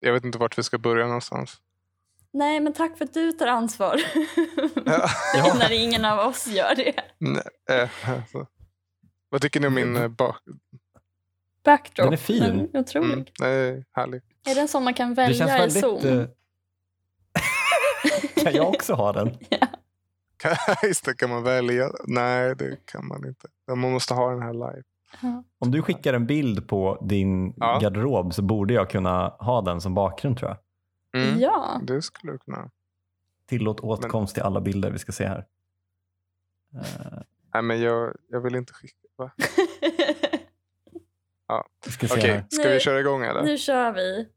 Jag vet inte vart vi ska börja någonstans. Nej, men tack för att du tar ansvar. Ja. Ja. När ingen av oss gör det. Nej, eh, alltså. Vad tycker ni om min eh, bak... Backdrop. Den är fin. Den är otrolig. Mm, nej, härlig. Är det en sån man kan Det välja känns i väldigt... Zoom? eh, kan jag också ha den? Kan, just det, kan man välja? Nej, det kan man inte. Man måste ha den här live. Ja. Om du skickar en bild på din Ja. garderob så borde jag kunna ha den som bakgrund tror jag. Mm, ja. Det skulle du kunna. Tillåt åtkomst till alla bilder vi ska se här. Eh, Nej, men jag, jag vill inte skicka. Va? vi ska se Okej, här. ska Nu- vi köra igång eller? nu kör vi.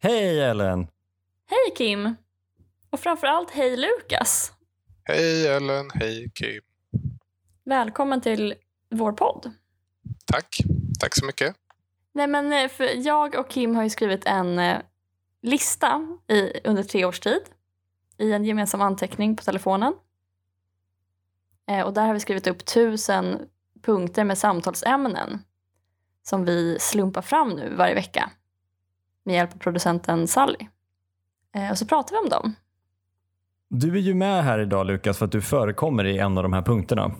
Hej Ellen! Hej Kim! Och framförallt hej Lukas! Hej Ellen, hej Kim. Välkommen till vår podd. Tack. Tack så mycket. Nej, men eh, för jag och Kim har ju skrivit en eh, lista i, under tre års tid i en gemensam anteckning på telefonen. Eh, och där har vi skrivit upp tusen punkter med samtalsämnen som vi slumpar fram nu varje vecka med hjälp av producenten Sally. Eh, och så pratar vi om dem. Du är ju med här idag Lukas för att du förekommer i en av de här punkterna.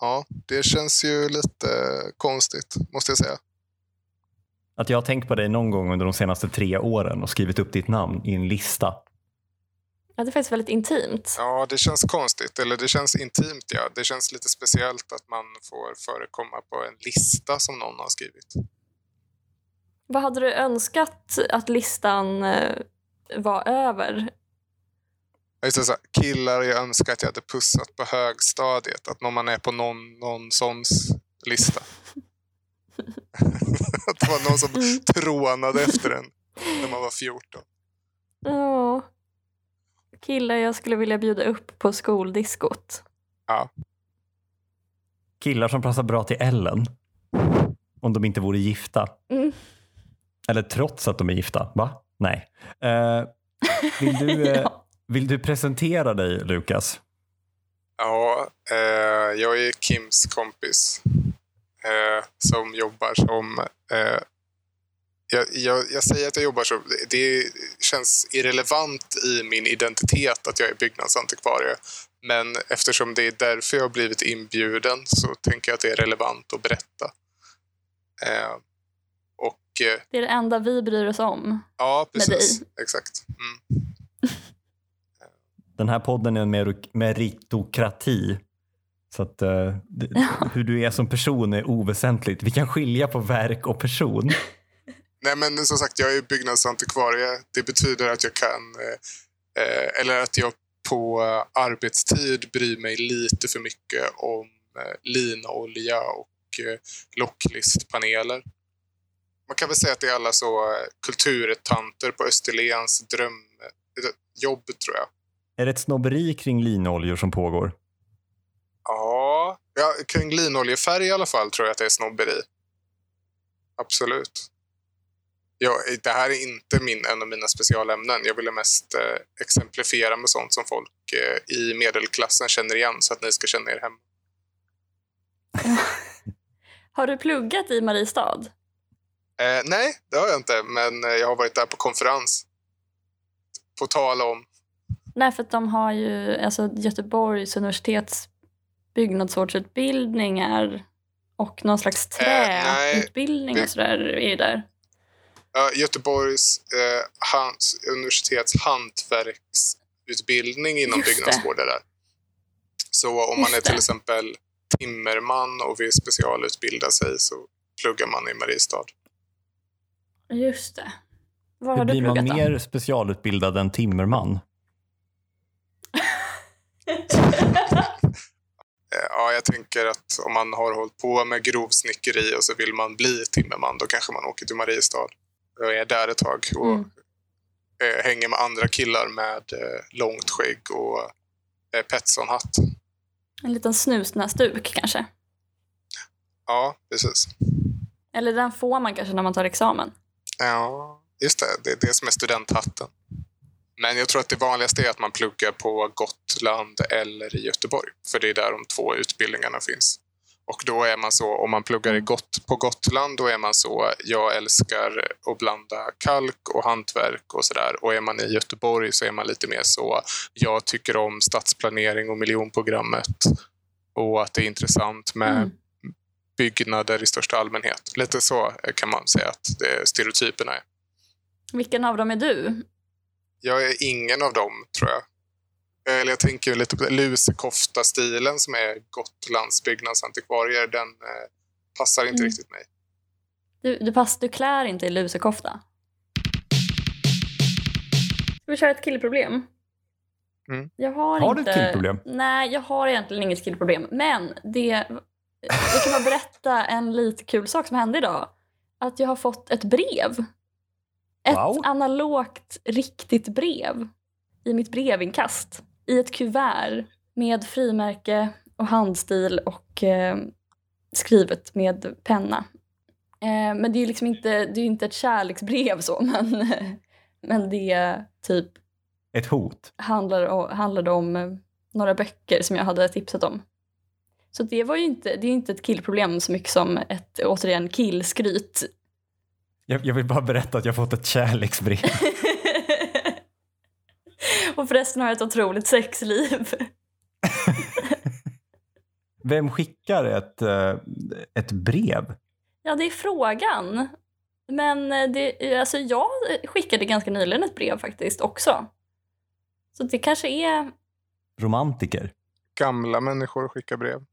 Ja, det känns ju lite konstigt, måste jag säga. Att jag har tänkt på dig någon gång under de senaste tre åren och skrivit upp ditt namn i en lista. Ja, det är faktiskt väldigt intimt. Ja, det känns konstigt. Eller det känns intimt, ja. Det känns lite speciellt att man får förekomma på en lista som någon har skrivit. Vad hade du önskat att listan eh, var över? Just det, killar jag önskar att jag hade pussat på högstadiet. Att någon man är på någon, någon såns lista. att det var någon som Mm. trånade efter en när man var 14. Ja. Killar jag skulle vilja bjuda upp på skoldiskot. Killar som passar bra till Ellen. Om de inte vore gifta. Mm. Eller trots att de är gifta. Va? Nej. Eh, vill, du, eh, Ja. vill du presentera dig Lukas? Ja, eh, jag är Kims kompis. Eh, som jobbar som... Eh, jag, jag, jag säger att jag jobbar som... Det känns irrelevant i min identitet att jag är byggnadsantikvarie. Men eftersom det är därför jag har blivit inbjuden så tänker jag att det är relevant att berätta. Eh, Det är det enda vi bryr oss om. ja, Med precis. Exakt. Mm. Den här podden är en mer- meritokrati. Så att eh, det, hur du är som person är oväsentligt. Vi kan skilja på verk och person. Nej, men som sagt, jag är byggnadsantikvarie. Det betyder att jag kan, eh, eh, eller att jag på arbetstid bryr mig lite för mycket om eh, linolja och eh, locklistpaneler. Man kan väl säga att det är alla så eh, kulturtanter på Österlens drömjobb, tror jag. Är det ett snobberi kring linoljor som pågår? Ja, ja, kring linoljefärg i alla fall tror jag att det är snobberi. Absolut. Ja, det här är inte min, en av mina specialämnen. Jag ville mest eh, exemplifiera med sånt som folk eh, i medelklassen känner igen så att ni ska känna er hemma. Har du pluggat i Mariestad? Eh, nej, det har jag inte, men eh, jag har varit där på konferens. På tal om... Nej, för att de har ju alltså Göteborgs universitets byggnadsvårdsutbildningar och någon slags Eh, träutbildning och sådär är ju där. Göteborgs eh, hans, universitets hantverksutbildning inom Just byggnadsvård är där. Så om man Just är till det. exempel timmerman och vill specialutbilda sig så pluggar man i Mariestad. Just det. Var Hur har du blir man pluggat mer specialutbildad än timmerman? Ja, jag tänker att om man har hållit på med grovsnickeri och så vill man bli timmerman, då kanske man åker till Mariestad. Jag är där ett tag och Mm. eh, hänger med andra killar med eh, långt skägg och eh, Petson-hatt. En liten snusnäsduk kanske. Ja, precis. Eller den får man kanske när man tar examen. Ja, just det. Det är det som är studenthatten. Men jag tror att det vanligaste är att man pluggar på Gotland eller i Göteborg. För det är där de två utbildningarna finns. Och då är man så, om man pluggar i på Gotland, då är man så, jag älskar att blanda kalk och hantverk och sådär. Och är man i Göteborg så är man lite mer så, jag tycker om stadsplanering och miljonprogrammet. Och att det är intressant med Mm byggnader i största allmänhet. Lite så kan man säga att det, stereotyperna är. Vilken av dem är du? Jag är ingen av dem, tror jag. Eller jag tänker lite på lusekofta-stilen som är Gotlands byggnadsantikvarier. Den eh, passar inte Mm. riktigt mig. Du, du, pass, du klär inte i lusekofta. Ska vi köra ett killproblem? Mm. Jag har, Har du inte... ett killproblem? Nej, jag har egentligen inget killproblem. Men det... Jag kan bara berätta en lite kul sak som hände idag. Att jag har fått ett brev. Ett Wow. analogt, riktigt brev i mitt brevinkast. I ett kuvert med frimärke och handstil och eh, skrivet med penna. Eh, men det är ju liksom inte, det är inte ett kärleksbrev så, men, men det är typ Ett hot. handlar, handlade om eh, några böcker som jag hade tipsat om. Så det var ju inte, det är inte ett killproblem så mycket som ett, återigen, killskryt. Jag, jag vill bara berätta att jag fått ett kärleksbrev. och förresten har jag ett otroligt sexliv. Vem skickar ett, eh, ett brev? Ja, det är frågan. Men eh, det, alltså jag skickade ganska nyligen ett brev faktiskt också. Så det kanske är... Romantiker? Gamla människor skickar brev.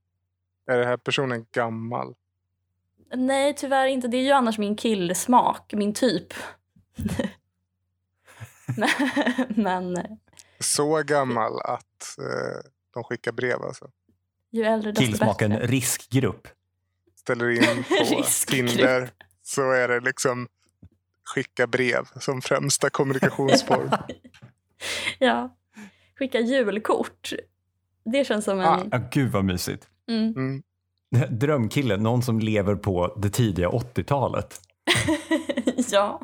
Är den här personen gammal? Nej, tyvärr inte. Det är ju annars min killsmak, min typ. men, men eh, Så gammal att eh, de skickar brev alltså. ju äldre desto Killsmaken bättre. riskgrupp. Ställer in på. Tinder så är det liksom skicka brev som främsta kommunikationsform. ja. Skicka julkort. Det känns som en... Ah. Gud vad mysigt. Mm. Mm. Drömkille, någon som lever på det tidiga 80-talet. ja.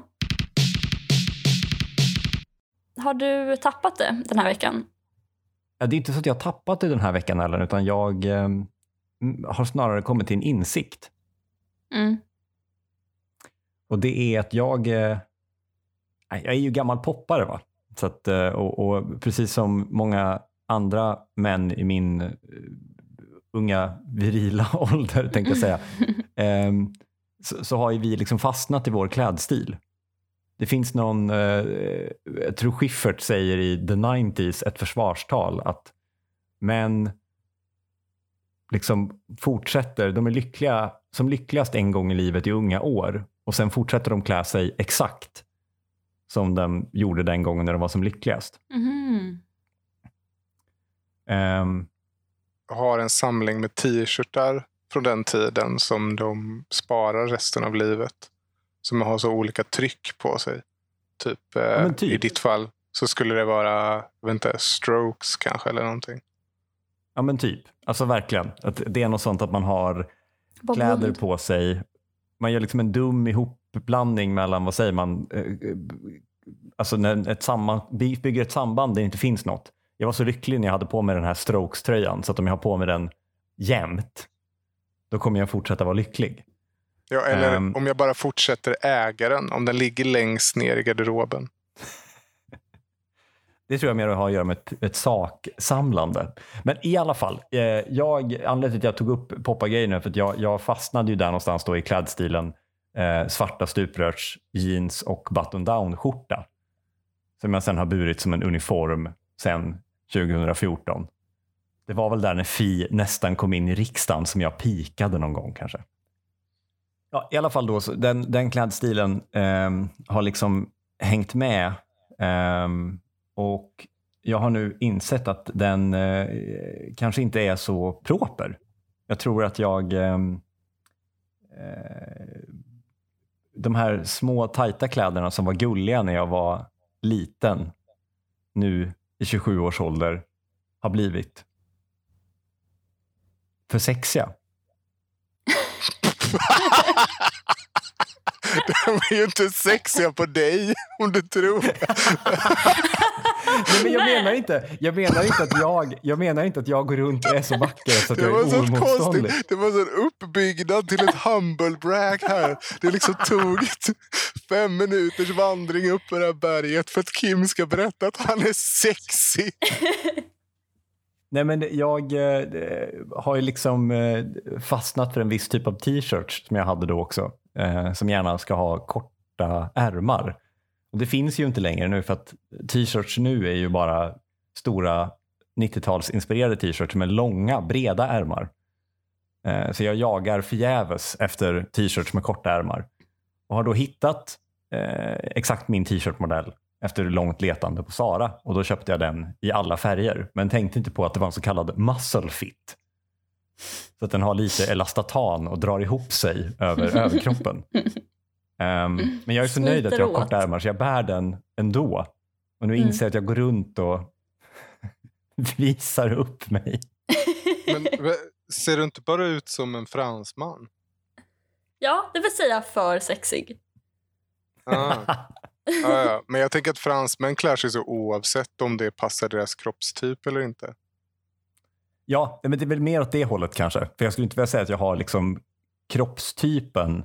Har du tappat det den här veckan? Ja, Det är inte så att jag har tappat det den här veckan Ellen, utan jag eh, har snarare kommit till en insikt. Mm. Och det är att jag, eh, jag är ju gammal poppare va. Så att, eh, och, och precis som många andra män i min eh, unga virila ålder tänkte jag säga, ehm, så, så har ju vi liksom fastnat i vår klädstil. Det finns någon, eh, jag tror Schiffert säger i The 90s ett försvarstal att män liksom fortsätter, de är lyckliga, som lyckligast en gång i livet i unga år och sen fortsätter de klä sig exakt som de gjorde den gången när de var som lyckligast. Mhm. Ehm, Har en samling med t-shirtar från den tiden som de sparar resten av livet. Som har så olika tryck på sig. Typ, eh, men typ. i ditt fall så skulle det vara, inte, strokes kanske eller någonting. ja men typ, alltså verkligen. Att det är något sånt att man har Bob kläder Wood. på sig. Man gör liksom en dum ihopblandning mellan, vad säger man, eh, eh, alltså när ett samman, by- bygger ett samband där det inte finns något. Jag var så lycklig när jag hade på mig den här Strokes-tröjan så att om jag har på mig den jämt, då kommer jag fortsätta vara lycklig. Ja, eller Ehm. om jag bara fortsätter äga den, om den ligger längst ner i garderoben. Det tror jag mer har att göra med ett, ett saksamlande. Men i alla fall, eh, jag, anledningen till att jag tog upp poppa-grejen är för att jag, jag fastnade ju där någonstans då i klädstilen eh, svarta stuprörs, jeans och button-down-skjorta. Som jag sen har burit som en uniform sen 2014. Det var väl där när Fi nästan kom in i riksdagen som jag pikade någon gång kanske. Ja, I alla fall då, så den, den klädstilen eh, har liksom hängt med Eh, och jag har nu insett att den eh, kanske inte är så proper. Jag tror att jag ehm, eh, de här små tajta kläderna som var gulliga när jag var liten, nu i 27 års ålder, har blivit för sexiga. De är ju inte sexiga på dig, om du tror. Nej, men jag menar inte, jag menar inte att jag, jag menar inte att jag går runt och är så vacker så att Det jag var är så oemotståndlig. Det var så en uppbyggnad till ett humble brag här. Det liksom tog fem minuters vandring upp på det här berget för att Kim ska berätta att han är sexig. Nej, men jag eh, har ju liksom eh, fastnat för en viss typ av t-shirts som jag hade då också. Eh, som gärna ska ha korta ärmar. Och det finns ju inte längre nu för att t-shirts nu är ju bara stora 90-talsinspirerade t-shirts med långa, breda ärmar. Eh, så jag jagar förgäves efter t-shirts med korta ärmar. Och har då hittat eh, exakt min t-shirtmodell efter långt letande på Sara och då köpte jag den i alla färger men tänkte inte på att det var en så kallad muscle fit. Så att den har lite elastatan och drar ihop sig över överkroppen. Ehm, men jag är så nöjd att jag har korta ärmar så jag bär den ändå. Och nu Mm. inser jag att jag går runt och visar upp mig. Men ser du inte bara ut som en fransman? Ja, det vill säga för sexig. Ah. Ja, ja. Men jag tänker att fransmän klär sig så oavsett om det passar deras kroppstyp eller inte. Ja, men det är väl mer åt det hållet kanske. För jag skulle inte vilja säga att jag har liksom kroppstypen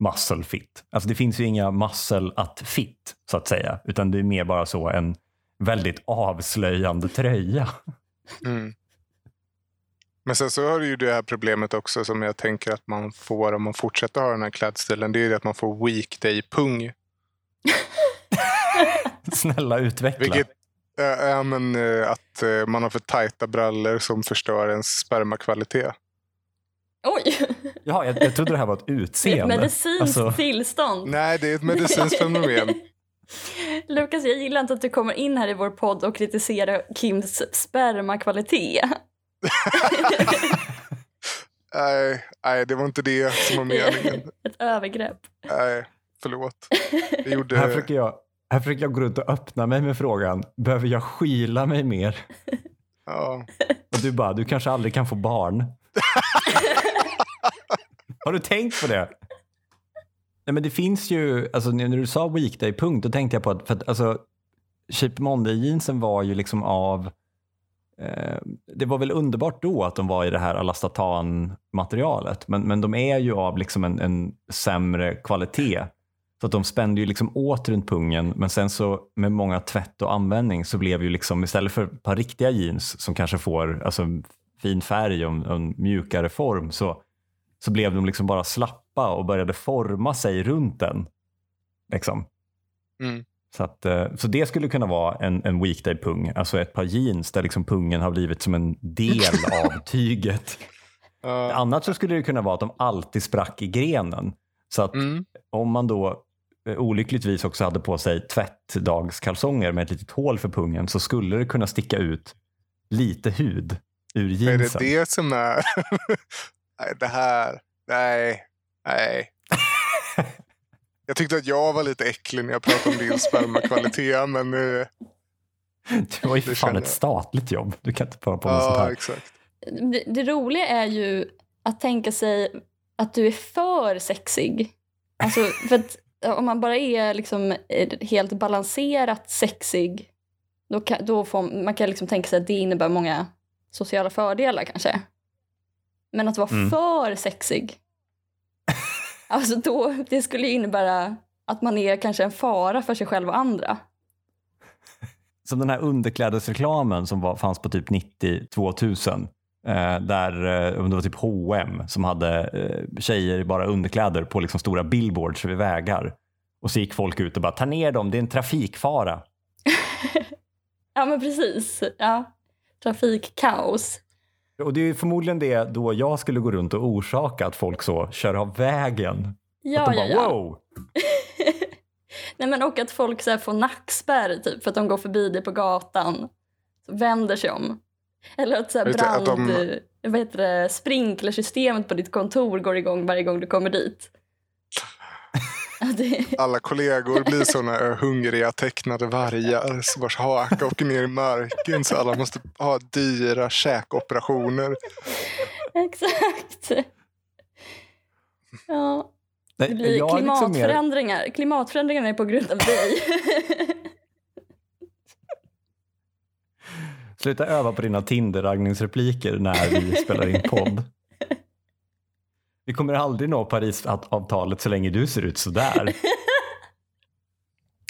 muscle fit. Alltså det finns ju inga muscle att fit så att säga. Utan det är mer bara så en väldigt avslöjande tröja. Mm. Men sen så har du ju det här problemet också som jag tänker att man får om man fortsätter ha den här klädstilen. Det är ju det att man får weekday-pung. Snälla utveckla. Vilket ja, men, att man har för tajta brallor som förstör ens spermakvalitet. Oj, Ja, jag, jag trodde det här var ett det är ett utseende. medicinskt Alltså, tillstånd. Nej, det är ett medicinskt fenomen. Lukas, jag gillar inte att du kommer in här i vår podd och kritiserar Kims spermakvalitet. Nej, nej, det var inte det som var meningen. Ett övergrepp. Nej, förlåt. Jag här, gjorde... försöker jag, här försöker jag gå runt och öppna mig med frågan, behöver jag skyla mig mer? Ja. Och du bara, du kanske aldrig kan få barn. Har du tänkt på det? Nej, men det finns ju, alltså när du sa weekday-punkt, då tänkte jag på att, för att alltså, Cheap Monday-jeansen var ju liksom av, eh, det var väl underbart då att de var i det här elastatan-materialet, men, men de är ju av liksom en, en sämre kvalitet. Så att de spände ju liksom åt runt pungen, men sen så med många tvätt och användning så blev ju liksom istället för ett par riktiga jeans som kanske får alltså, fin färg och en, mjukare form så, så blev de liksom bara slappa och började forma sig runt den. Liksom. Mm. Så, att, eh, så det skulle kunna vara en, en weekday-pung, alltså ett par jeans där liksom pungen har blivit som en del av tyget. Ja. Annars så skulle det kunna vara att de alltid sprack i grenen. Så att Mm. om man då eh, olyckligtvis också hade på sig tvättdagskalsonger med ett litet hål för pungen så skulle det kunna sticka ut lite hud ur Är jeansen. det det som är... nej, det här... Nej. Nej. Jag tyckte att jag var lite äcklig när jag pratade om din spermakvalitet, men... eh, Det var ju det fan känner ett statligt jobb. Du kan inte bara på med sånt Ja, här. exakt. Det, det roliga är ju att tänka sig att du är för sexig. Alltså, för att om man bara är liksom eh, helt balanserat sexig då kan, då får, man kan liksom tänka sig att det innebär många sociala fördelar kanske. Men att vara Mm. för sexig, alltså då, det skulle innebära att man är kanske en fara för sig själv och andra. Som den här underklädesreklamen som var, fanns på typ 90-2000. Eh, där eh, om det var typ H&M som hade eh, tjejer i bara underkläder på liksom stora billboards vid vägar. Och så gick folk ut och bara ta ner dem, det är en trafikfara. Ja men precis, ja. Trafikkaos. Och det är förmodligen det då jag skulle gå runt och orsaka att folk så kör av vägen. att Ja, de ja, bara ja. wow! Nej, men och att folk så får nackspärr typ, för att de går förbi dig på gatan. Så vänder sig om. Eller att, så här, du, att brand, de- eh, vad heter det, sprinklersystemet på ditt kontor går igång varje gång du kommer dit. Alla kollegor blir såna hungriga tecknade vargar vars haka åker ner i marken så alla måste ha dyra käkoperationer. exakt. Ja, det blir liksom mer- klimatförändringar. Klimatförändringarna är på grund av dig. Sluta öva på dina Tinder-raggningsrepliker när vi spelar in podd. Vi kommer aldrig nå Parisavtalet så länge du ser ut sådär.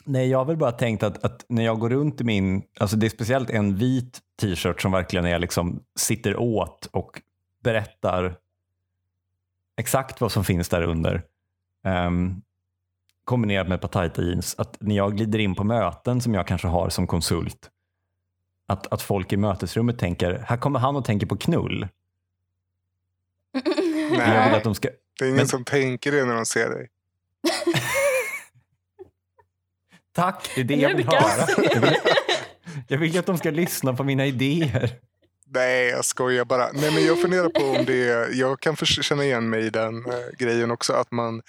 Nej, jag har väl bara tänkt att, att när jag går runt i min, alltså det är speciellt en vit t-shirt som verkligen är liksom sitter åt och berättar exakt vad som finns där under. Um, kombinerat med ett par tajta jeans. Att när jag glider in på möten som jag kanske har som konsult att, att folk i mötesrummet tänker, här kommer han och tänker på knull. Men Jag vill Nej, att de ska, det är ingen Men- som tänker det när de ser dig. tack, det är det jag vill höra. Jag vill, jag vill att de ska lyssna på mina idéer. Nej, jag skojar bara. Nej, men jag funderar på om det är, jag kan känna igen mig i den eh, grejen också. Att man,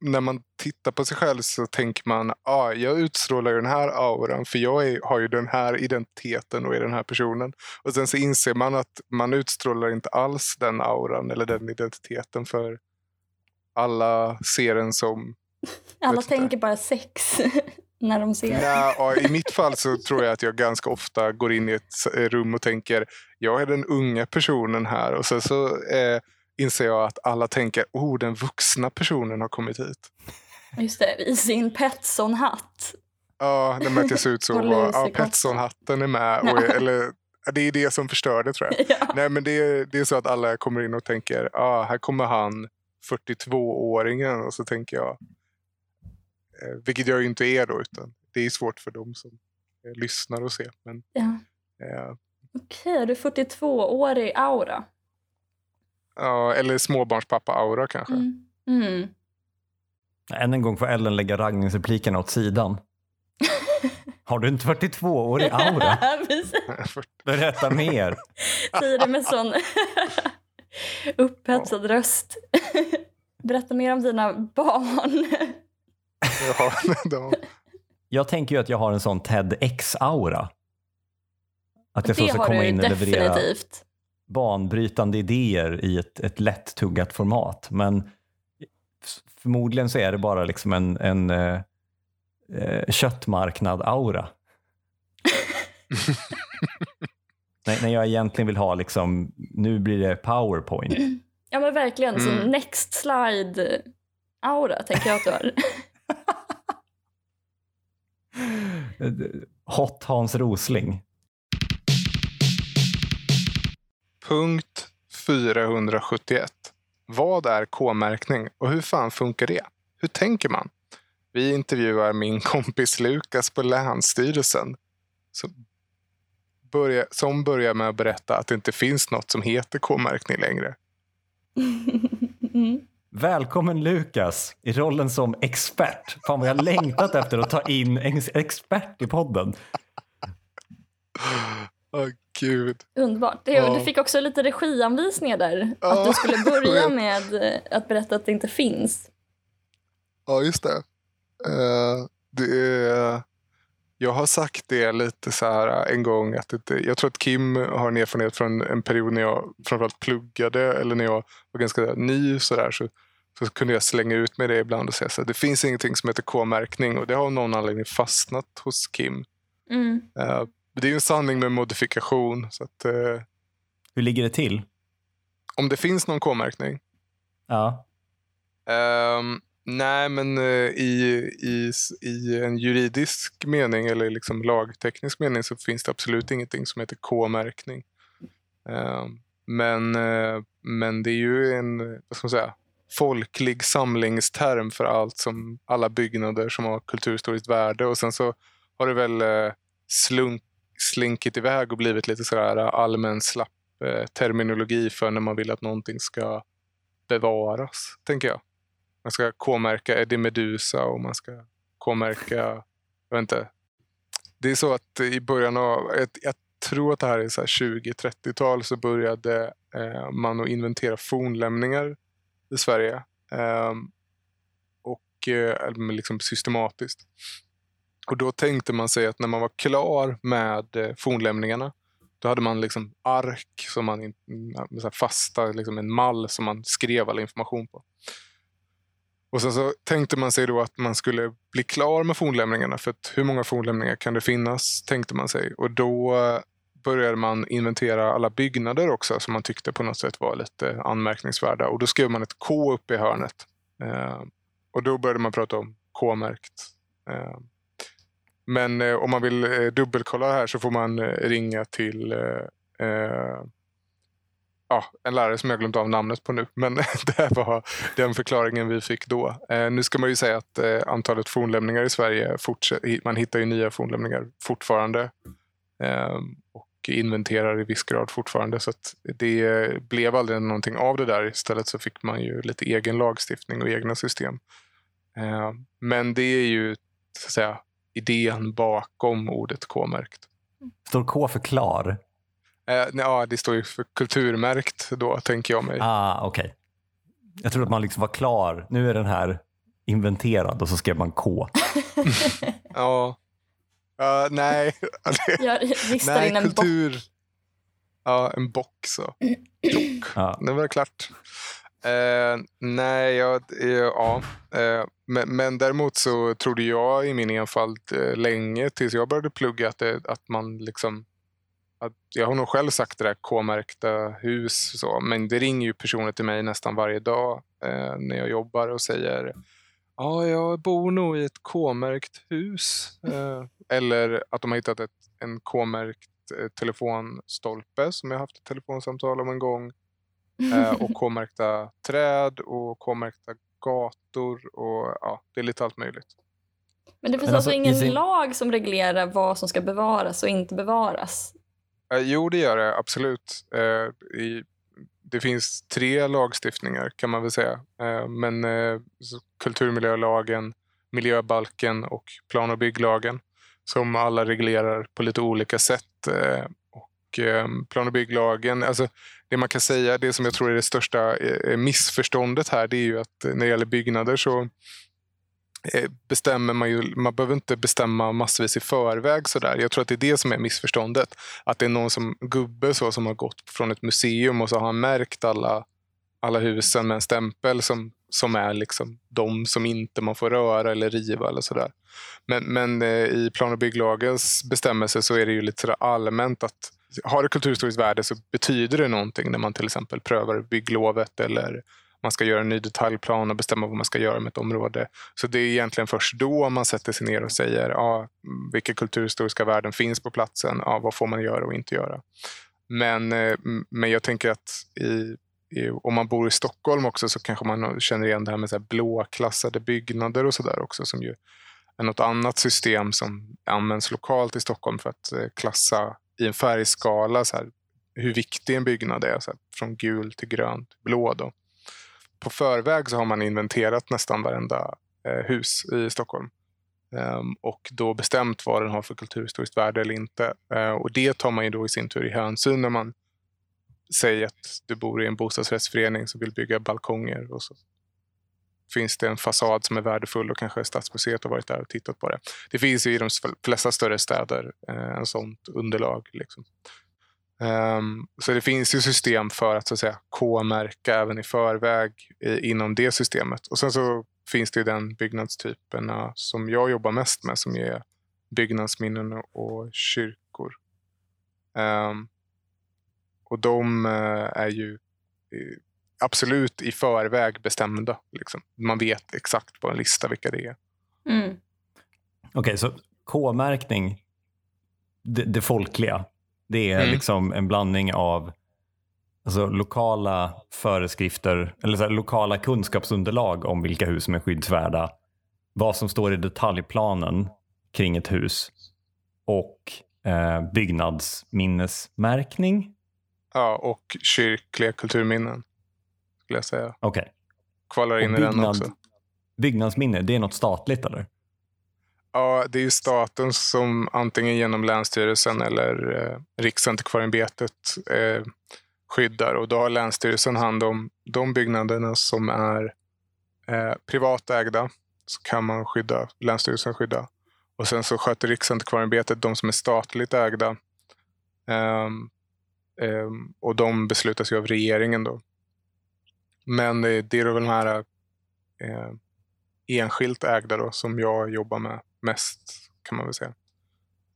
när man tittar på sig själv så tänker man, ah, jag utstrålar ju den här auran för jag är, har ju den här identiteten och är den här personen. Och sen så inser man att man utstrålar inte alls den auran eller den identiteten för alla ser den som Alla inte. tänker bara sex när de ser. Nej, ja, I mitt fall så tror jag att jag ganska ofta går in i ett s- rum och tänker jag är den unga personen här och sen så eh, inser jag att alla tänker oh den vuxna personen har kommit hit. Just det, i sin Petson-hatt. Ja, jag ser ut så. Och, ja. Petson-hatten är med. Och, eller, det är det som förstör det tror jag. Ja. Nej men det är, det är så att alla kommer in och tänker ah, här kommer han 42-åringen och så tänker jag eh, vilket jag ju inte är då utan det är svårt för dem som eh, lyssnar och ser. Men, Ja. eh, Okej, du är 42-årig aura. Ja, eller småbarnspappa-aura kanske. Mm. Mm. Än en gång får Ellen lägga raggningsreplikerna åt sidan. Har du en 42-årig aura? Berätta mer. Säger det med sån upphetsad röst. Berätta mer om dina barn. Ja, de, Jag tänker ju att jag har en sån TEDx-aura. Att jag det ska har komma du in och leverera definitivt. Banbrytande idéer i ett, ett lätt tuggat format. Men förmodligen så är det bara liksom en, en eh, eh, köttmarknad-aura. när, när jag egentligen vill ha liksom, nu blir det powerpoint. Ja men verkligen, Mm. så next slide aura tänker jag att du har. Hot Hans Rosling. Punkt 471. Vad är K-märkning och hur fan funkar det? Hur tänker man? Vi intervjuar min kompis Lukas på Länsstyrelsen som börjar, som börjar med att berätta att det inte finns något som heter K-märkning längre. Mm. Välkommen Lukas i rollen som expert. Fan vad jag längtat efter att ta in en expert i podden. Åh gud. Underbart. Det, Ja. Du fick också lite regianvisningar där. Ja, Att du skulle börja med eh, att berätta att det inte finns. Ja, just det. Eh, det är, jag har sagt det lite så här en gång. Att det, jag tror att Kim har en erfarenhet från en period när jag framförallt pluggade eller när jag var ganska ny så, där, så, så kunde jag slänga ut med det ibland och säga så här, det finns ingenting som heter K-märkning och det har av någon anledning fastnat hos Kim. Mm. Eh, det är ju en sanning med modifikation. Så att, eh, Hur ligger det till? om det finns någon K-märkning Ja. Ehm, nej, men eh, i, i, i en juridisk mening eller liksom lagteknisk mening så finns det absolut ingenting som heter K-märkning. Ehm, men, eh, men det är ju en vad ska man säga, folklig samlingsterm för allt som alla byggnader som har kulturhistoriskt värde och sen så har det väl eh, slunk, slinkit iväg och blivit lite sådär allmän slapp eh, terminologi för när man vill att någonting ska bevaras, tänker jag. Man ska K-märka Eddie Medusa och man ska K-märka, jag vet inte. Det är så att i början av, jag, jag tror att det här är 20-30-tal så började eh, man att inventera fornlämningar i Sverige. Eh, och eh, liksom systematiskt. Och då tänkte man sig att när man var klar med eh, fornlämningarna då hade man liksom ark, som man, så fasta, liksom en mall som man skrev all information på. Och sen så tänkte man sig då att man skulle bli klar med fornlämningarna. För att hur många fornlämningar kan det finnas, tänkte man sig. Och då eh, började man inventera alla byggnader också som man tyckte på något sätt var lite anmärkningsvärda. Och då skrev man ett K uppe i hörnet. Eh, och då började man prata om K-märkt. Eh, men eh, om man vill eh, dubbelkolla det här så får man eh, ringa till eh, eh ja, en lärare som jag glömt av namnet på nu. Men det var den förklaringen vi fick då. Eh, nu ska man ju säga att eh, antalet fornlämningar i Sverige, man hittar ju nya fornlämningar fortfarande. Eh, och inventerar i viss grad fortfarande. Så det eh, blev aldrig någonting av det där. Istället så fick man ju lite egen lagstiftning och egna system. Eh, men det är ju så att säga, idén bakom ordet K-märkt. Står K för klar? Eh, ja, det står ju för kulturmärkt då, tänker jag mig. Ah, Okej. Okay. Jag trodde att man liksom var klar. Nu är den här inventerad och så skrev man K. ja. Uh, nej. Jag ristar in en kultur. bock. Ja, en bock så. Ja. Nu var det klart. Eh, nej, ja, ja. Eh, men, men däremot så trodde jag i min enfald eh, länge tills jag började plugga att, det, att man liksom att jag har nog själv sagt det där K-märkta hus, så, men det ringer ju personer till mig nästan varje dag eh, när jag jobbar och säger ja, jag bor nog i ett K-märkt hus. Eh, eller att de har hittat ett, en K-märkt eh, telefonstolpe som jag haft ett telefonsamtal om en gång. Eh, och K-märkta träd och K-märkta gator och ja, det är lite allt möjligt. Men det finns Men alltså, alltså ingen sin... lag som reglerar vad som ska bevaras och inte bevaras? Eh, jo, det gör det absolut. Eh, i, det finns tre lagstiftningar kan man väl säga. Eh, men eh, kulturmiljölagen, miljöbalken och plan och bygglagen som alla reglerar på lite olika sätt. Och plan och bygglagen, alltså det man kan säga, det som jag tror är det största eh, missförståndet här, det är ju att eh, när det gäller byggnader så bestämmer man ju, man behöver inte bestämma massvis i förväg. Sådär. Jag tror att det är det som är missförståndet. Att det är någon som gubbe så, som har gått från ett museum och så har han märkt alla, alla husen med en stämpel som, som är liksom de som inte man får röra eller riva. eller sådär. Men, men i plan och bygglagens bestämmelser så är det ju lite allmänt att har det kulturhistoriskt värde så betyder det någonting när man till exempel prövar bygglovet eller man ska göra en ny detaljplan och bestämma vad man ska göra med ett område. Så det är egentligen först då man sätter sig ner och säger ja, vilka kulturhistoriska värden finns på platsen, ja, vad får man göra och inte göra. Men, eh, men jag tänker att i, i, om man bor i Stockholm också så kanske man känner igen det här med så här blåklassade byggnader och sådär också som ju är något annat system som används lokalt i Stockholm för att eh, klassa i en färgskala så här, hur viktig en byggnad är, så här, från gul till grönt, blå. Då på förväg så har man inventerat nästan varenda eh, hus i Stockholm. Um, och då bestämt vad den har för kulturhistoriskt värde eller inte. Uh, och det tar man ju då i sin tur i hänsyn när man säger att du bor i en bostadsrättsförening som vill bygga balkonger. Och så finns det en fasad som är värdefull och kanske Stadsmuseet har varit där och tittat på det. Det finns ju i de flesta större städer uh, en sånt underlag. Liksom. Um, så det finns ju system för att, så att säga, K-märka även i förväg i, inom det systemet. Och sen så finns det ju den byggnadstyperna som jag jobbar mest med som är byggnadsminnen och kyrkor. Um, och de uh, är ju uh, absolut i förväg bestämda. Liksom. Man vet exakt på en lista vilka det är. Mm. Okej, okay, så K-märkning, det, det folkliga, det är mm. liksom en blandning av alltså, lokala föreskrifter eller så här, lokala kunskapsunderlag om vilka hus som är skyddsvärda. Vad som står i detaljplanen kring ett hus och eh, byggnadsminnesmärkning. Ja, och kyrkliga kulturminnen skulle jag säga. Okej. Okay. Kvalar in byggnad, i den också. Byggnadsminne, det är något statligt eller? Ja, det är ju staten som antingen genom Länsstyrelsen eller eh, Riksantikvarieämbetet eh, skyddar. Och då har Länsstyrelsen hand om de byggnaderna som är eh, privatägda. så kan man skydda, Länsstyrelsen skydda. Och sen så sköter Riksantikvarieämbetet de som är statligt ägda. Um, och de beslutas ju av regeringen då. Men det, det är väl de här eh, enskilt ägda då, som jag jobbar med mest kan man väl säga.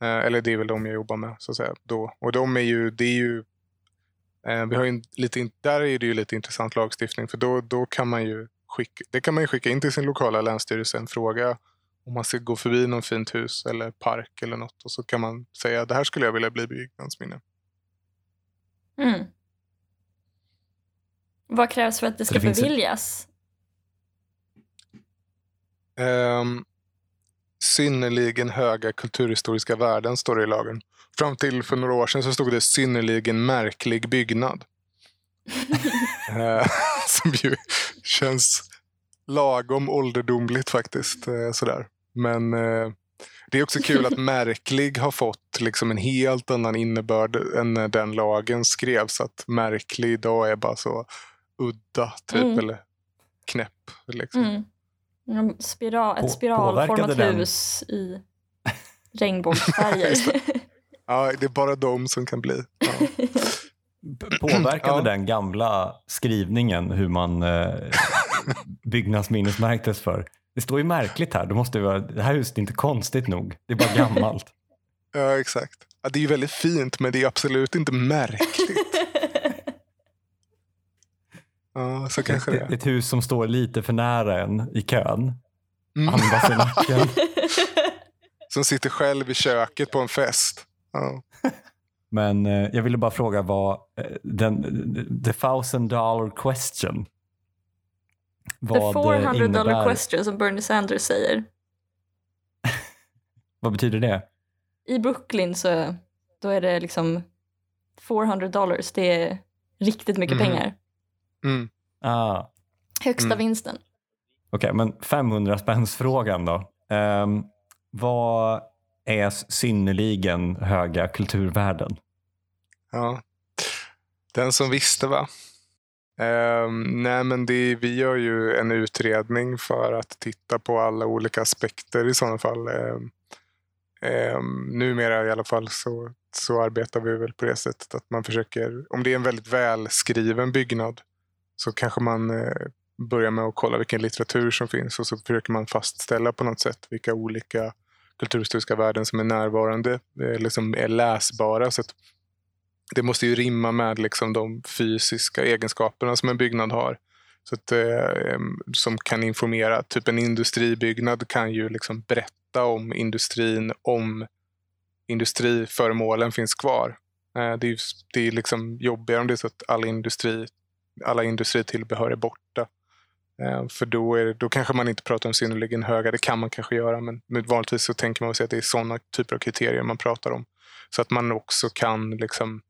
Eh, eller det är väl de jag jobbar med så att säga. Då. Och de är ju, det är ju eh, vi har ju lite, där är det ju lite intressant lagstiftning för då, då kan man ju skicka, det kan man ju skicka in till sin lokala länsstyrelse en fråga om man ska gå förbi någon fint hus eller park eller något och så kan man säga det här skulle jag vilja bli byggnadsminne. Mm. Vad krävs för att det ska det beviljas? Um, synnerligen höga kulturhistoriska värden står det i lagen. Fram till för några år sedan så stod det synnerligen märklig byggnad. uh, som ju känns lagom ålderdomligt faktiskt. Uh, sådär. Men uh, det är också kul att märklig har fått liksom en helt annan innebörd än när den lagen skrevs. Att märklig idag är bara så udda typ, mm. eller knäpp. Liksom. Mm. Spiral, ett spiralformat hus i regnbågsfärger. ja, det är bara de som kan bli. Ja. Påverkade ja. den gamla skrivningen hur man eh, byggnadsminnesmärktes för? Det står ju märkligt här. Det, måste vara, det här huset är inte konstigt nog. Det är bara gammalt. ja, exakt. Ja, det är ju väldigt fint, men det är absolut inte märkligt. Ja, så kanske det är. Ett hus som står lite för nära en i kön. Mm. Andas i nacken. som sitter själv i köket på en fest. Ja. Men eh, jag ville bara fråga vad eh, den, the thousand dollar question. Vad The 400 dollar question som Bernie Sanders säger. vad betyder det? I Brooklyn så då är det liksom 400 dollars. Det är riktigt mycket mm. pengar. Mm. Ah. Högsta mm. vinsten. Okej, okay, men 500 spänns frågan då. Um, vad är synnerligen höga kulturvärden? Ja, den som visste va? Um, nej men det, vi gör ju en utredning för att titta på alla olika aspekter i sådana fall. Um, um, numera i alla fall så, så arbetar vi väl på det sättet att man försöker, om det är en väldigt välskriven byggnad så kanske man eh, börjar med att kolla vilken litteratur som finns och så försöker man fastställa på något sätt vilka olika kulturhistoriska värden som är närvarande eller som är läsbara. Så det måste ju rimma med liksom de fysiska egenskaperna som en byggnad har. Så att, eh, som kan informera. Typ en industribyggnad kan ju liksom berätta om industrin om industriföremålen finns kvar. Eh, det är, det är liksom jobbigare om det är så att all industri, alla industritillbehör är borta. Eh, för då, är, då kanske man inte pratar om synnerligen höga, det kan man kanske göra, men, vanligtvis så tänker man sig att det är sådana typer av kriterier man pratar om. Så att man också kan liksom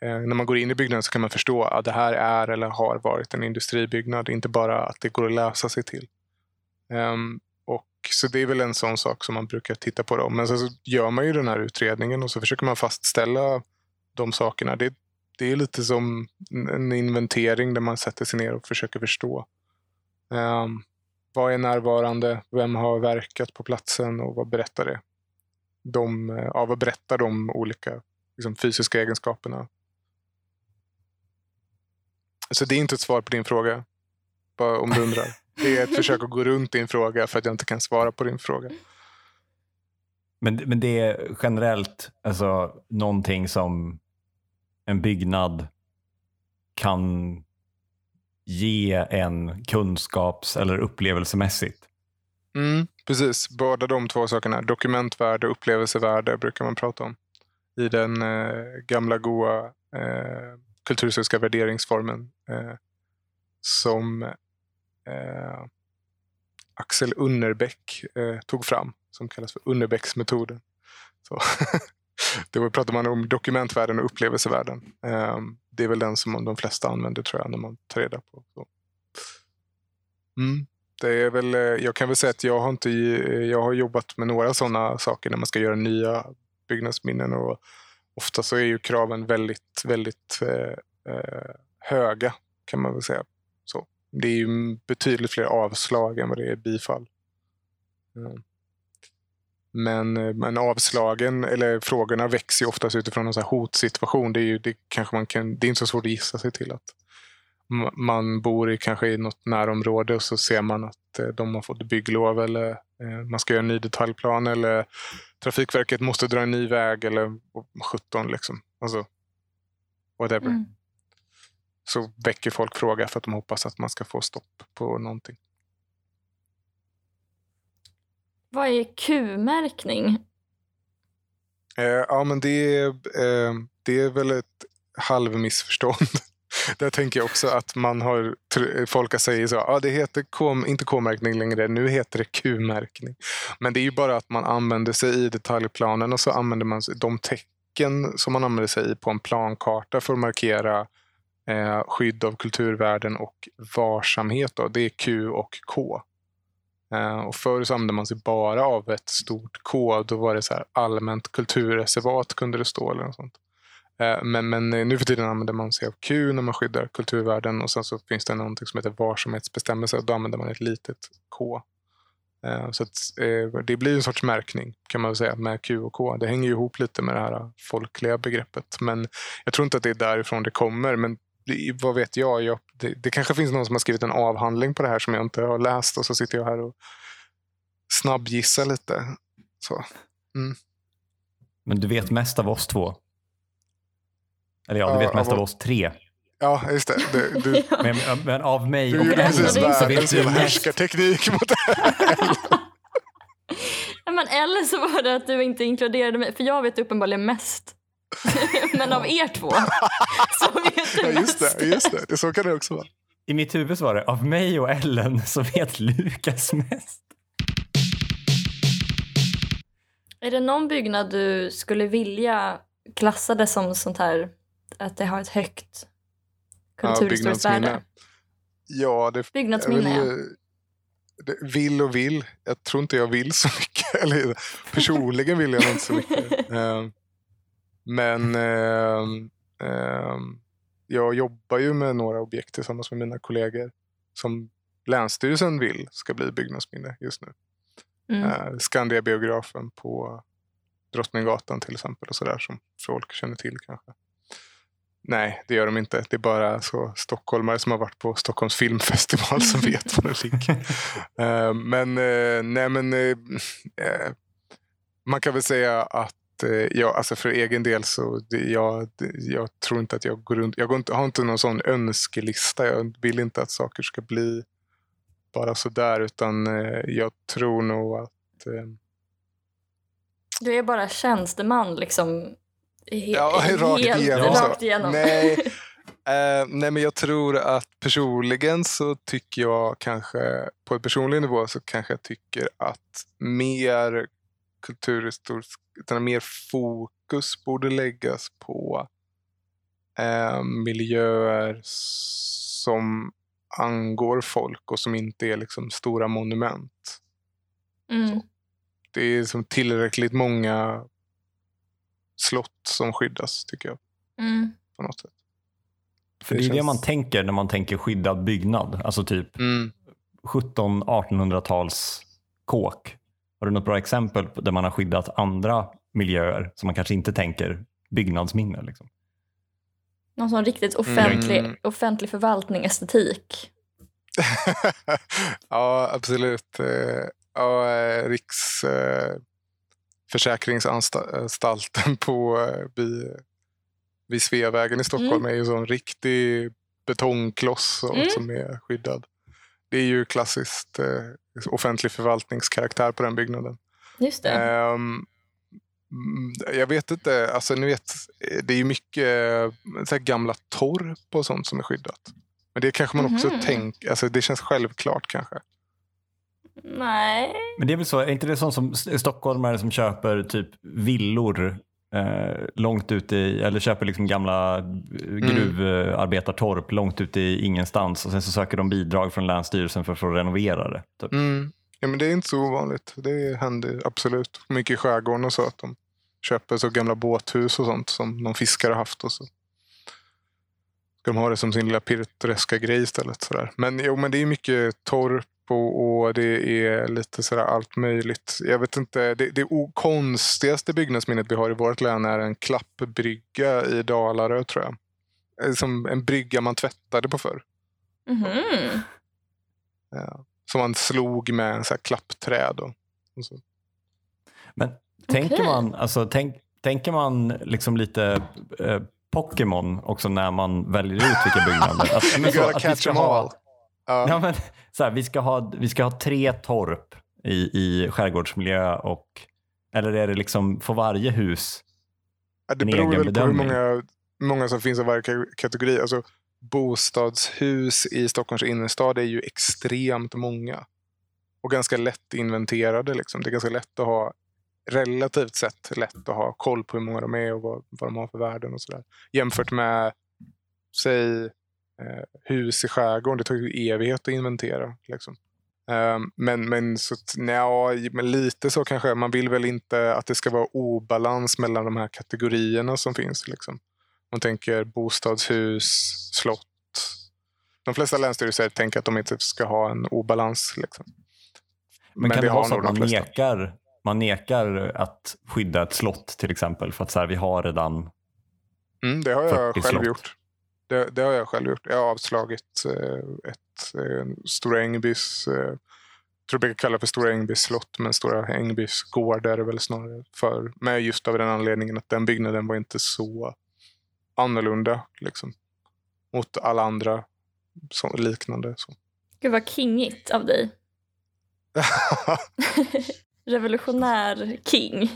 eh, när man går in i byggnaden så kan man förstå att det här är eller har varit en industribyggnad, inte bara att det går att läsa sig till. Ehm, och Så det är väl en sån sak som man brukar titta på. Då. Men sen så gör man ju den här utredningen och så försöker man fastställa de sakerna. Det, det är lite som en inventering där man sätter sig ner och försöker förstå. Um, vad är närvarande? Vem har verkat på platsen och vad berättar det? De, ja, vad berättar de olika liksom, fysiska egenskaperna så det är inte ett svar på din fråga, bara om du undrar. Det är ett försök att gå runt din fråga för att jag inte kan svara på din fråga. Men, men det är generellt alltså, någonting som en byggnad kan ge en kunskaps eller upplevelsemässigt? Mm, precis, båda de två sakerna. Dokumentvärde och upplevelsevärde brukar man prata om. I den eh, gamla goa eh, kulturhistoriska värderingsformen eh, som eh, Axel Unnerbäck eh, tog fram som kallas för Unnerbäcksmetoden. Då pratar man om dokumentvärlden och upplevelsevärden. Ehm, det är väl den som de flesta använder tror jag när man tar reda på. Så. Mm. Det är väl, eh, jag kan väl säga att jag har, inte, eh, jag har jobbat med några sådana saker när man ska göra nya byggnadsminnen. Och ofta så är ju kraven väldigt, väldigt eh, eh, höga kan man väl säga. Så. Det är ju betydligt fler avslag än vad det är bifall. Mm. Men, eh, men avslagen, eller frågorna växer ju oftast utifrån en så hotsituation. Det är, ju, det, kanske man kan, det är inte så svårt att gissa sig till att ma- man bor i kanske i något närområde och så ser man att eh, de har fått bygglov eller eh, man ska göra en ny detaljplan eller Trafikverket måste dra en ny väg eller 17 liksom. Alltså, whatever. Mm. Så väcker folk fråga för att de hoppas att man ska få stopp på någonting. Vad är Q-märkning? Eh, ja, men det är, eh, det är väl ett halvmissförstånd. Där tänker jag också att man har, folk säger så, ah, det heter K, inte K-märkning längre, nu heter det Q-märkning. Men det är ju bara att man använder sig i detaljplanen och så använder man de tecken som man använder sig i på en plankarta för att markera eh, skydd av kulturvärden och varsamhet. Då. Det är Q och K. Eh, och förr så använde man sig bara av ett stort K. Då var det så här allmänt kulturreservat kunde det stå. eller något sånt. Eh, men, men nu för tiden använder man sig av Q när man skyddar kulturvärden och sen så finns det någonting som heter varsamhetsbestämmelse och då använder man ett litet K. Eh, så att, eh, det blir en sorts märkning kan man väl säga med Q och K. Det hänger ju ihop lite med det här folkliga begreppet. Men jag tror inte att det är därifrån det kommer. Men vad vet jag? jag det, det kanske finns någon som har skrivit en avhandling på det här som jag inte har läst och så sitter jag här och snabbgissar lite. Så. Men du vet mest av oss två. Eller ja, du Ja, vet mest av- av oss tre. Ja, just det. Du, du, Men, men av mig du och Ellen, så- vet du mest. härskarteknik mot Ja, men eller så var det att du inte inkluderade mig, för jag vet uppenbarligen mest. men av er två så vet du Ja, just det, just det. det. Så kan det också vara. I mitt huvud så var det av mig och Ellen så vet Lukas mest. Är det någon byggnad du skulle vilja klassa det som sånt här, att det har ett högt kulturhistoriskt byggnadsminne. värde? Ja, det, Byggnadsminne, jag ja. vill, det, vill och vill. Jag tror inte jag vill så mycket. Eller, personligen vill jag inte så mycket. Men ehm, ehm, jag jobbar ju med några objekt tillsammans med mina kollegor som Länsstyrelsen vill ska bli byggnadsminne just nu. Mm. Eh, Skandia-biografen på Drottninggatan till exempel och sådär som folk känner till kanske. Nej, det gör de inte. Det är bara så stockholmare som har varit på Stockholms filmfestival som vet var det ligger. Eh, men eh, nej men eh, eh, man kan väl säga att eh, jag, alltså för egen del så jag, jag tror inte att jag går runt. Jag går inte, har inte någon sån önskelista. Jag vill inte att saker ska bli bara sådär utan eh, jag tror nog att eh, Du är bara tjänsteman liksom. He- Ja, rakt helt igenom. Rakt igenom. Nej. Eh, nej, men jag tror att personligen så tycker jag kanske på en personlig nivå så kanske jag tycker att mer kulturhistoriskt, utan mer fokus borde läggas på eh, miljöer som angår folk och som inte är liksom stora monument. Mm. Det är som tillräckligt många slott som skyddas tycker jag Mm. på något sätt. För Det det är det känns- man tänker när man tänker skyddad byggnad. Alltså typ Mm. 1700-1800-tals kåk. Har du något bra exempel på där man har skyddat andra miljöer som man kanske inte tänker byggnadsminne? Liksom? Någon sån riktigt offentlig, Mm. offentlig förvaltning, estetik. ja, absolut. Eh, Ja, eh, Riks eh, försäkringsanstalten på vid, vid Sveavägen i Stockholm är ju en sån riktig betongkloss och- Mm. som är skyddad. Det är ju klassiskt offentlig förvaltningskaraktär på den byggnaden. Just det. Mm, jag vet inte, alltså ni vet, det är ju mycket så här gamla torp och sånt som är skyddat. Men det kanske man också Mhm. tänker, alltså det känns självklart kanske. Nej. Men det är väl så, är inte det sånt som st- stockholmare som köper typ villor eh, långt ute i, eller köper liksom gamla eh, gruvarbetartorp långt ute i ingenstans och sen så söker de bidrag från Länsstyrelsen för att få renovera det. Typ. Mm. Ja, men det är inte så ovanligt. Det händer absolut. Mycket i skärgården och så att de köper så gamla båthus och sånt som någon fiskare har haft och så. Ska de ha det som sin lilla pittoreska grej istället. Sådär. Men, jo, men det är mycket torp och, och det är lite sådär allt möjligt. Jag vet inte, det, det konstigaste byggnadsminnet vi har i vårt län är en klappbrygga i Dalarö tror jag. Eh, som en brygga man tvättade på förr. Mhm. Ja. Som man slog med en så här klappträd. Och, och så. Men tänker man, alltså, tänk, tänker man liksom lite eh, Pokémon också när man väljer ut vilka byggnader? Att, men så, att vi ska ha-. Ja. Ja, men, så här, vi, ska ha, vi ska ha tre torp i, i skärgårdsmiljö och eller är det liksom för varje hus? Ja, det en beror egen väl på hur bedömning. många, många som finns av varje ka- kategori. Alltså, bostadshus i Stockholms innerstad är ju extremt många. Och ganska lätt inventerade. Liksom. Det är ganska lätt att ha relativt sett lätt att ha koll på hur många de är och vad, vad de har för värden och sådär. Jämfört med, säg, hus i skärgården. Det tar ju evighet att inventera. Liksom. Ehm, men, men, så, nja, men lite så kanske. Man vill väl inte att det ska vara obalans mellan de här kategorierna som finns. Liksom. Man tänker bostadshus, slott. De flesta länsstyrelser tänker att de inte ska ha en obalans. Liksom. Men, kan det vara så att man nekar, man nekar att skydda ett slott till exempel för att så här, vi har redan Mm, det har jag 40 själv slott. gjort. Det, det har jag själv gjort. Jag har avslagit eh, ett eh, Stora Ängbys, eh, tror jag brukar kalla för Stora Ängbys slott, men Stora Ängbys gård är det väl snarare för. Men just av den anledningen att den byggnaden var inte så annorlunda liksom, mot alla andra så, liknande. Så. Gud vad kingigt av dig. Revolutionär king.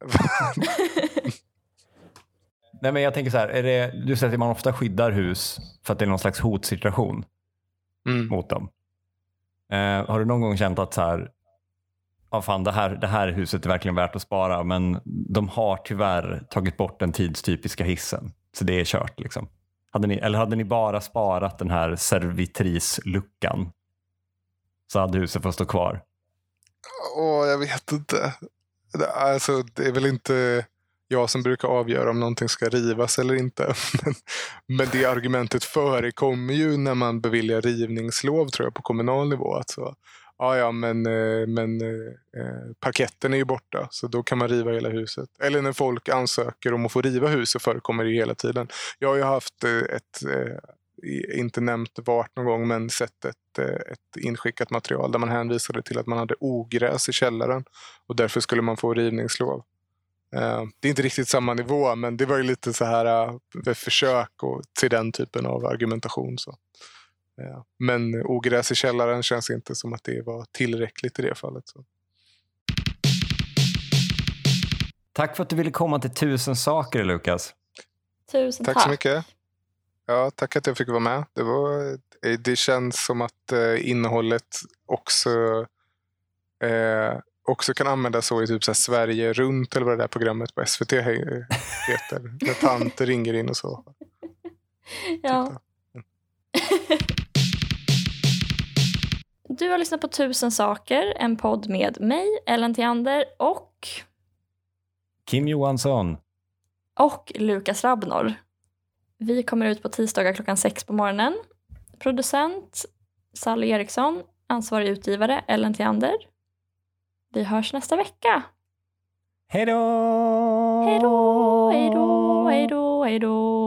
Nej men jag tänker så här, är det, du säger att man ofta skyddar hus för att det är någon slags hotsituation mm. mot dem. Eh, har du någon gång känt att så här, ja fan det här, det här huset är verkligen värt att spara men de har tyvärr tagit bort den tidstypiska hissen så det är kört liksom. Hade ni, eller hade ni bara sparat den här servitrisluckan så hade huset fått stå kvar. Åh, jag vet inte. Det, alltså, det är väl inte jag som brukar avgöra om någonting ska rivas eller inte. Men, det argumentet förekommer ju när man beviljar rivningslov tror jag på kommunal nivå. Alltså, ja, ja, men, eh, men eh, eh, parketten är ju borta så då kan man riva hela huset. Eller när folk ansöker om att få riva huset förekommer det ju hela tiden. Jag har ju haft ett, inte nämnt vart någon gång, men sett ett, ett inskickat material där man hänvisade till att man hade ogräs i källaren och därför skulle man få rivningslov. Eh, Det är inte riktigt samma nivå, men det var ju lite så här eh, försök och, till den typen av argumentation. Så. Eh, Men ogräs i källaren känns inte som att det var tillräckligt i det fallet. Så. Tack för att du ville komma till tusen saker Lukas. Tusen Tack tack. så mycket. Ja, tack att jag fick vara med. Det, var, det känns som att eh, innehållet också, eh, också kan användas så i typ så här Sverige runt eller vad det där programmet på SVT he- heter. När tanter ringer in och så. Ja. Du har lyssnat på Tusen saker, en podd med mig, Ellen Theander och, Kim Johansson. och Lukas Rabnor. Vi kommer ut på tisdagar klockan sex på morgonen. Producent Sally Eriksson, ansvarig utgivare Ellen Theander. Vi hörs nästa vecka. Hej då! Hej då, hej då, hej då, hej då.